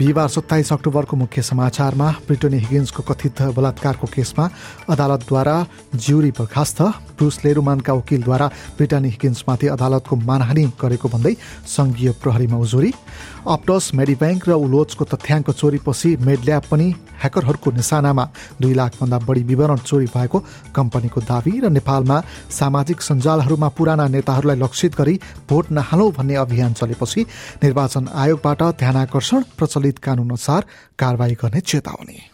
बिहिबार सत्ताइस अक्टोबरको मुख्य समाचारमा ब्रिटनी हिगिन्सको कथित बलात्कारको केसमा अदालतद्वारा ज्युरी बर्खास्त। ब्रुस लेरुमानका वकिलद्वारा ब्रिटानी हिगिन्समाथि अदालतको मानहानि गरेको भन्दै संघीय प्रहरीमा उजुरी। अपटस मेडिब्याङ्क र उलोचको तथ्याङ्क चोरीपछि मेडल्याब पनि ह्याकरहरूको निशानामा दुई लाखभन्दा बढी विवरण चोरी भएको कम्पनीको दावी र नेपालमा सामाजिक सञ्जालहरूमा पुराना नेताहरूलाई लक्षित गरी भोट नहालौँ भन्ने अभियान चलेपछि निर्वाचन आयोगबाट ध्यानकर्षण प्रचलित कानून अनुसार कारवाही गर्ने चेतावनी।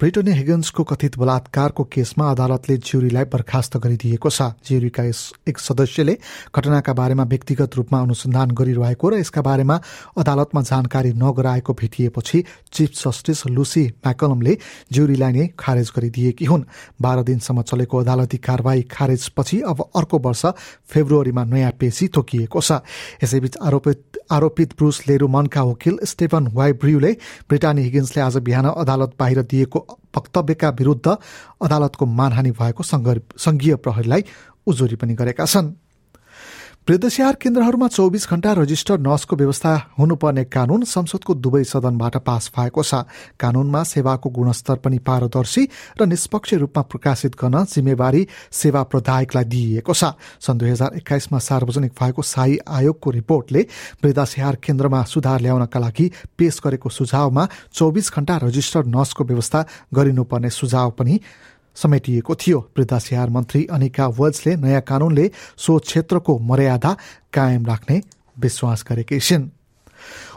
ब्रिटनी हिगन्सको कथित बलात्कारको केसमा अदालतले ज्युरीलाई बर्खास्त गरिदिएको छ। ज्युरीका एक सदस्यले घटनाका बारेमा व्यक्तिगत रूपमा अनुसन्धान गरिरहेको र यसका बारेमा अदालतमा जानकारी नगराएको भेटिएपछि चिफ जस्टिस लुसी म्याकलमले ज्युरीलाई नै खारेज गरिदिएकी हुन्। बाह्र दिनसम्म चलेको अदालती कारवाही खारेजपछि अब अर्को वर्ष फेब्रुअरीमा नयाँ पेशी तोकिएको छ। यसैबीच आरोपित आरोपित ब्रुस लेरुमनका वकिल स्टेफन वाइब्रियुले ब्रिटानी हिगिन्सले आज बिहान अदालत बाहिर दिएको वक्तव्यका विरूद्ध अदालतको मानहानि भएको संघीय प्रहरीलाई उजुरी पनि गरेका छन्। वृद्धस्याहार केन्द्रहरूमा चौबिस घण्टा रजिस्टर नर्सको व्यवस्था हुनुपर्ने कानून संसदको दुवै सदनबाट पास भएको छ। कानूनमा सेवाको गुणस्तर पनि पारदर्शी र निष्पक्ष रूपमा प्रकाशित गर्न जिम्मेवारी सेवा प्रदायकलाई दिइएको छ। सन् दुई हजार एक्काइसमा सार्वजनिक भएको शाही आयोगको रिपोर्टले वृद्धास्याहार केन्द्रमा सुधार ल्याउनका लागि पेश गरेको सुझावमा चौबिस घण्टा रजिस्टर्ड नर्सको व्यवस्था गरिनुपर्ने सुझाव पनि समेटिएको थियो। वृद्धास्याहार मन्त्री अनिका वल्सले नयाँ कानूनले सो क्षेत्रको मर्यादा कायम राख्ने विश्वास गरेकी छिन्।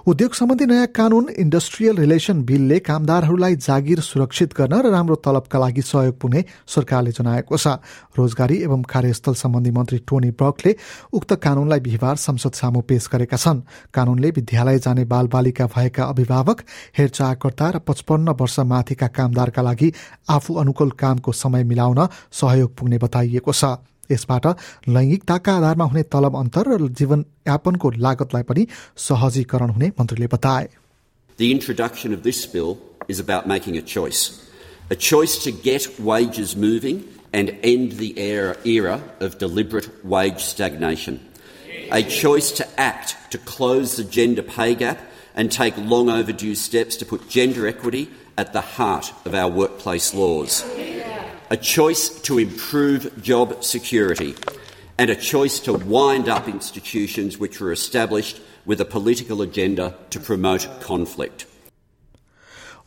उद्योग सम्बन्धी नयाँ कानून इन्डस्ट्रियल रिलेसन बिलले कामदारहरूलाई जागिर सुरक्षित गर्न र राम्रो तलबका लागि सहयोग पुग्ने सरकारले जनाएको छ। रोजगारी एवं कार्यस्थल सम्बन्धी मन्त्री टोनी ब्रकले उक्त कानूनलाई बिहिबार संसद सामु पेश गरेका छन्। कानूनले विद्यालय जाने बाल बालिका भएका अभिभावक हेरचाहकर्ता र पचपन्न वर्ष माथिका कामदारका लागि आफू अनुकूल कामको समय मिलाउन सहयोग पुग्ने बताइएको छ। यसबाट लैङ्गिकताका आधारमा हुने तलब अन्तर र जीवनयापनको लागतलाई पनि सहजीकरण हुने मन्त्रीले बताए The introduction of this bill is about making a choice. A choice to get wages moving and end the era, era of deliberate wage stagnation. A choice to act to close the gender pay gap and take long overdue steps to put gender equity at the heart of our workplace laws. a choice to improve job security, and a choice to wind up institutions which were established with a political agenda to promote conflict.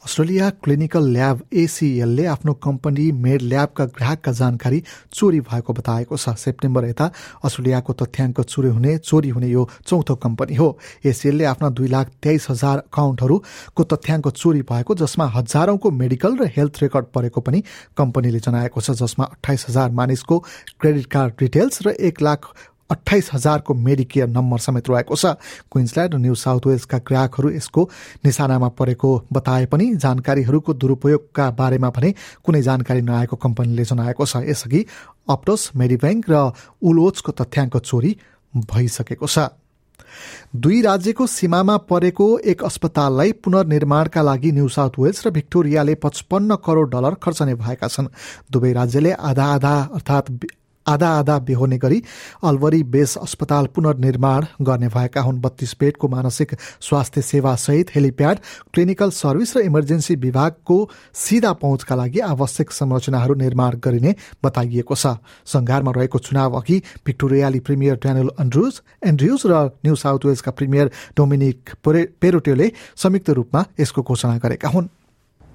Australia clinical lab एसिएलले आफ्नो company made ल्याबका ग्राहकका जानकारी चोरी भएको बताएको छ। September यता अस्ट्रेलियाको तथ्याङ्क चोरी हुने चोरी हुने यो चौथो कम्पनी हो। एसिएलले आफ्ना दुई लाख तेइस हजार अकाउन्टहरूको तथ्याङ्क चोरी भएको जसमा हजारौंको मेडिकल र हेल्थ रेकर्ड परेको पनि कम्पनीले जनाएको छ जसमा अठाइस हजार मानिसको क्रेडिट कार्ड डिटेल्स र एक लाख अठाइस हजारको मेडिकेयर नम्बर समेत रहेको छ। क्विन्सल्यान्ड र न्यू साउथ वेल्सका ग्राहकहरू यसको निशानामा परेको बताए पनि जानकारीहरूको दुरूपयोगका बारेमा भने कुनै जानकारी नआएको कम्पनीले जनाएको छ। यसअघि अप्टोस मेडिब्याङ्क र उलोचको तथ्याङ्क चोरी भइसकेको छ। दुई राज्यको सीमामा परेको एक अस्पताललाई पुनर्निर्माणका लागि न्यू साउथ वेल्स र भिक्टोरियाले पचपन्न करोड़ डलर खर्चने भएका छन्। दुवै राज्यले आधा आधा अर्थात् आधा आधा बेहोर्ने गरी अलवरी बेस अस्पताल पुनर्निर्माण गर्ने भएका हुन्। बत्तीस बेडको मानसिक स्वास्थ्य सेवा सहित हेलिप्याड क्लिनिकल सर्भिस र इमर्जेन्सी विभागको सिधा पहुँचका लागि आवश्यक संरचनाहरू निर्माण गरिने बताइएको छ। संघारमा रहेको चुनाव अघि भिक्टोरियाली प्रिमियर ड्यानियल एन्ड्रुज एन्ड्रुज र न्यू साउथ वेल्सका प्रिमियर डोमिनिक पेरोटेले संयुक्त रूपमा यसको घोषणा गरेका हुन्।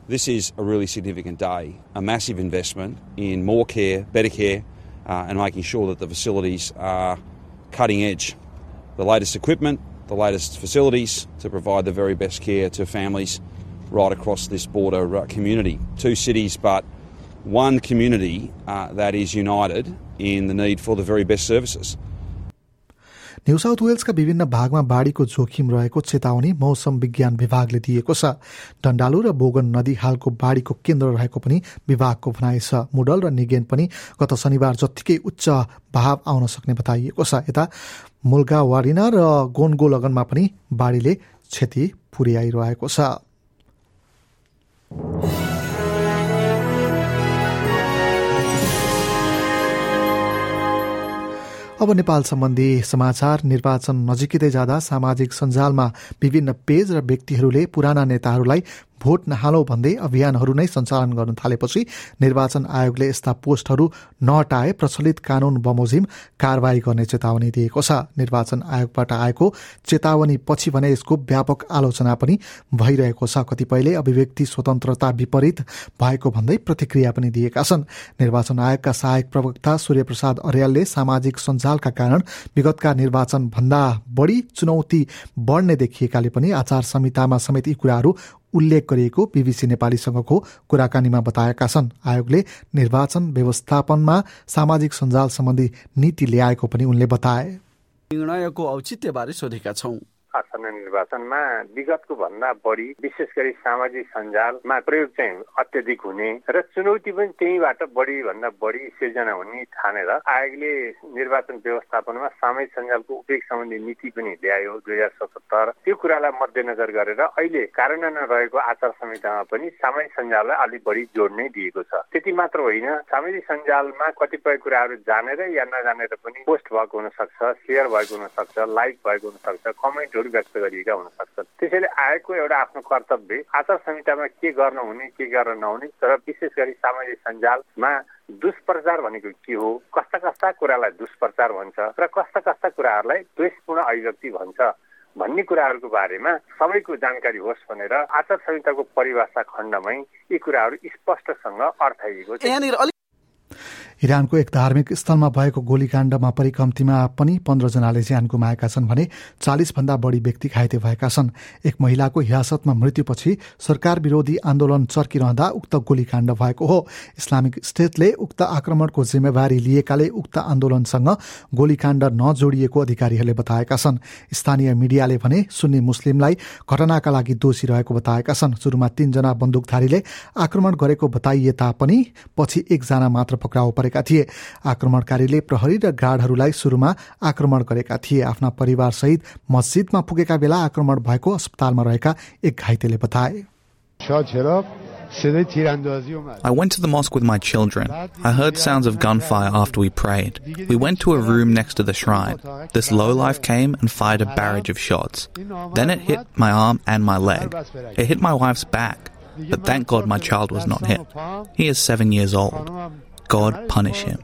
This is a really significant day, a massive investment in more care, better care, uh, and making sure that the facilities are cutting edge. The latest equipment, the latest facilities to provide the very best care to families right across this border uh, community. Two cities, but one community uh, that is united in the need for the very best services. New South वेल्सका विभिन्न भागमा बाढीको जोखिम रहेको चेतावनी मौसम विज्ञान विभागले दिएको छ। डण्डालु र बोगन नदी हालको बाढीको केन्द्र रहेको पनि विभागको भनाइ छ। मुडल र निगेन पनि गत शनिबार जत्तिकै उच्च भाव आउन सक्ने बताइएको छ। यता मुल्गा वारिना र गोन्गो लगनमा पनि बाढीले क्षति पुर्याइरहेको छ। अब नेपाल सम्बन्धी समाचार निर्वाचन नजिकै जाँदा सामाजिक सञ्जालमा विभिन्न पेज र व्यक्तिहरूले पुराना नेताहरूलाई भोट नहालौ भन्दै अभियानहरू नै सञ्चालन गर्न थालेपछि निर्वाचन आयोगले यस्ता पोस्टहरू नहटाए प्रचलित कानून बमोजिम कारवाही गर्ने चेतावनी दिएको छ। निर्वाचन आयोगबाट आएको चेतावनी पछि भने यसको व्यापक आलोचना पनि भइरहेको छ। कतिपयले अभिव्यक्ति स्वतन्त्रता विपरीत भएको भन्दै प्रतिक्रिया पनि दिएका छन्। निर्वाचन आयोगका सहायक प्रवक्ता सूर्यप्रसाद अर्यालले सामाजिक सञ्जालका कारण विगतका निर्वाचन भन्दा बढी चुनौती बढ्ने देखिएकाले पनि आचार संहितामा समेत यी कुराहरू उल्लेख गरिएको बीबीसी नेपालीसँगको कुराकानीमा बताएका छन्। आयोगले निर्वाचन व्यवस्थापनमा सामाजिक सञ्जाल सम्बन्धी नीति ल्याएको पनि उनले बताए। निर्णयको औचित्यबारे सोधेका छौं। आसन्न निर्वाचनमा विगतको भन्दा बढी विशेष गरी सामाजिक सञ्जालमा प्रयोग चाहिँ अत्यधिक हुने र चुनौती पनि त्यहीबाट बढी भन्दा बढी सिर्जना हुने ठानेर आयोगले निर्वाचन व्यवस्थापनमा सामाजिक सञ्जालको उपयोग सम्बन्धी नीति पनि ल्यायो दुई हजार सतहत्तर। त्यो कुरालाई मध्यनजर गरेर अहिले कार्यान्वयन रहेको आचार संहितामा पनि सामाजिक सञ्जाललाई अलिक बढी जोड नै दिएको छ। त्यति मात्र होइन सामाजिक सञ्जालमा कतिपय कुराहरू जानेर या नजानेर पनि पोस्ट भएको हुन सक्छ सेयर भएको हुन सक्छ लाइक भएको हुन सक्छ कमेन्ट उद्देश्यहरू व्यक्त गरिएका हुन सक्छन् त्यसैले आयोगको एउटा आफ्नो कर्तव्य आचार संहितामा के गर्न हुने के गर्न नहुने तर विशेष गरी सामाजिक सञ्जालमा दुष्प्रचार भनेको के हो कस्ता कस्ता कुरालाई दुष्प्रचार भन्छ र कस्ता कस्ता कुराहरूलाई द्वेषपूर्ण अभिव्यक्ति भन्छ भन्ने कुराहरूको बारेमा सबैको जानकारी होस् भनेर आचार संहिताको परिभाषा खण्डमै यी कुराहरू स्पष्टसँग अर्थाइएको छ। इरानको एक धार्मिक स्थलमा भएको गोलीकाण्डमा परि कम्तीमा पनि पन्ध्रजनाले ज्यान गुमाएका छन् भने चालिसभन्दा बढी व्यक्ति घाइते भएका छन्। एक महिलाको हिरासतमा मृत्युपछि सरकार विरोधी आन्दोलन चर्किरहँदा उक्त गोलीकाण्ड भएको हो। इस्लामिक स्टेटले उक्त आक्रमणको जिम्मेवारी लिएकाले उक्त आन्दोलनसँग गोलीकाण्ड नजोडिएको अधिकारीहरूले बताएका छन्। स्थानीय मिडियाले भने सुन्नी मुस्लिमलाई घटनाका लागि दोषी रहेको बताएका छन्। सुरुमा तीनजना बन्दुकधारीले आक्रमण गरेको बताइए तापनि पछि एकजना मात्र पक्राउ परे गरेका थिए आक्रमणकारीले प्रहरी र गार्डहरूलाई सुरुमा आक्रमण गरेका थिए आफ्ना परिवारसहित मस्जिदमा पुगेका बेला आक्रमण भएको अस्पतालमा रहेका एक घाइतेले बताए I went to the mosque with my children. I heard sounds of gunfire after we prayed. We went to a room next to the shrine. This lowlife came and fired a barrage of shots. Then it hit my arm and my leg. It hit my wife's back, but thank God my child was not hit. He is seven years old. God punish him.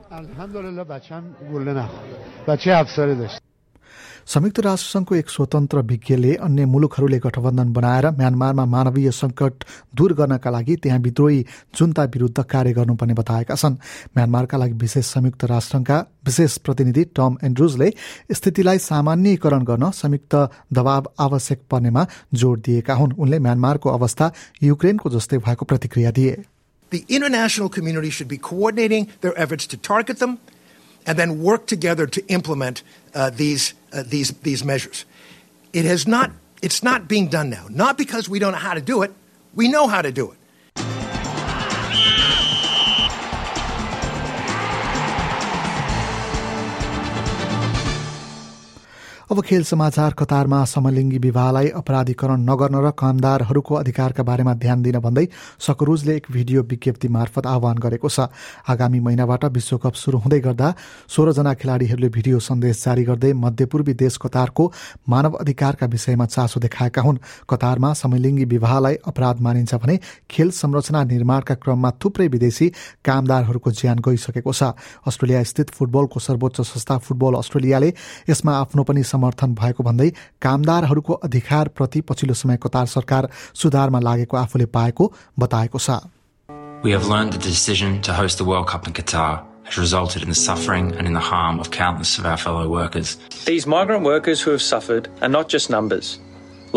संयुक्त राष्ट्रसङ्घको एक स्वतन्त्र विज्ञले अन्य मुलुकहरूले गठबन्धन बनाएर म्यानमारमा मानवीय सङ्कट दूर गर्नका लागि त्यहाँ विद्रोही जुन्ता विरूद्ध कार्य गर्नुपर्ने बताएका छन्। म्यानमारका लागि विशेष संयुक्त राष्ट्रका विशेष प्रतिनिधि टम एन्ड्रुजले स्थितिलाई सामान्यीकरण गर्न संयुक्त दबाव आवश्यक पर्नेमा जोड़ दिएका हुन्। उनले म्यानमारको अवस्था युक्रेनको जस्तै भएको प्रतिक्रिया दिए। The international community should be coordinating their efforts to target them and then work together to implement uh, these, uh, these, these measures. It has not, it's not being done now, not because we don't know how to do it, we know how to do it. अब खेल समाचार कतारमा समलिङ्गी विवाहलाई अपराधीकरण नगर्न र कामदारहरूको अधिकारका बारेमा ध्यान दिन भन्दै सकरुजले एक भिडियो विज्ञप्ति मार्फत आह्वान गरेको छ। आगामी महिनाबाट विश्वकप शुरू हुँदै गर्दा सोह्रजना खेलाड़ीहरूले भिडियो सन्देश जारी गर्दै मध्यपूर्वी देश कतारको मानव अधिकारका विषयमा चासो देखाएका हुन्। कतारमा समलिङ्गी विवाहलाई अपराध मानिन्छ भने खेल संरचना निर्माणका क्रममा थुप्रै विदेशी कामदारहरूको ज्यान गइसकेको छ। अस्ट्रेलिया स्थित फुटबलको सर्वोच्च संस्था फुटबल अस्ट्रेलियाले यसमा आफ्नो पनि समर्थन भएको भन्दै कामदारहरूको अधिकार प्रति पछिल्लो समय कतार सरकार सुधारमा लागेको आफूले पाएको बताएको छ We have learned that the decision to host the World Cup in Qatar has resulted in the suffering and in the harm of countless of our fellow workers. These migrant workers who have suffered are not just numbers.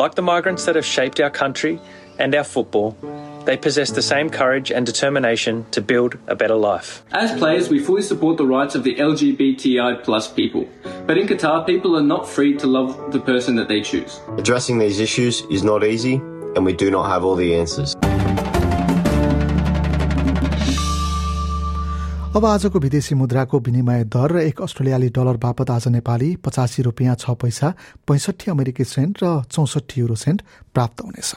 Like the migrants that have shaped our country and our football, they possess the same courage and determination to build a better life. As players, we fully support the rights of the LGBTI plus people. But in Qatar, people are not free to love the person that they choose. Addressing these issues is not easy, and we do not have all the answers. अब आजको विदेशी मुद्राको विनिमय दर र एक अस्ट्रेलियाली dollar बापत आज नेपाली पचासी रुपियाँ छ पैसा पैँसठी अमेरिकी सेन्ट र चौसठी युरो सेन्ट प्राप्त हुनेछ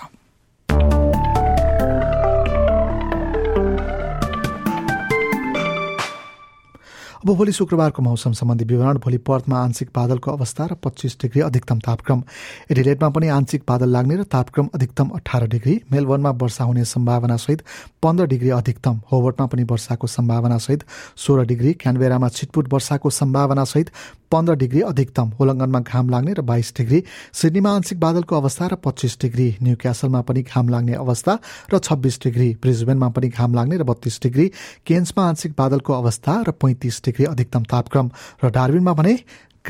अब भोलि शुक्रबारको मौसम सम्बन्धी विवरण भोलि पर्थमा आंशिक बादलको अवस्था र पच्चिस डिग्री अधिकतम तापक्रम। एडिलेटमा पनि आंशिक बादल लाग्ने र तापक्रम अधिकतम अठार डिग्री। मेलबर्नमा वर्षा हुने सम्भावना सहित पन्ध्र डिग्री अधिकतम। होवर्टमा पनि वर्षाको सम्भावना सहित सोह्र डिग्री। क्यानबेरामा छिटपुट वर्षाको सम्भावना सहित पन्ध्र डिग्री अधिकतम होलङ्गनमा घाम लाग्ने र बाइस डिग्री सिडनीमा आंशिक बादलको अवस्था र पच्चिस डिग्री न्यू क्यासलमा पनि घाम लाग्ने अवस्था र छब्बिस डिग्री ब्रिजबेनमा पनि घाम लाग्ने र बत्तीस डिग्री केन्समा आंशिक बादलको अवस्था र पैंतिस डिग्री अधिकतम तापक्रम र डार्बिनमा भने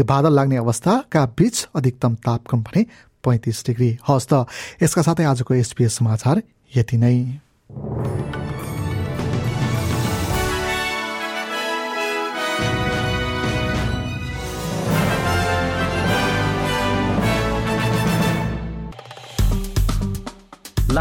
बादल लाग्ने अवस्थाका बीच अधिकतम तापक्रम भने पैंतिस डिग्री। हस् त यसका साथै आजको एसपीएस समाचार यति नै।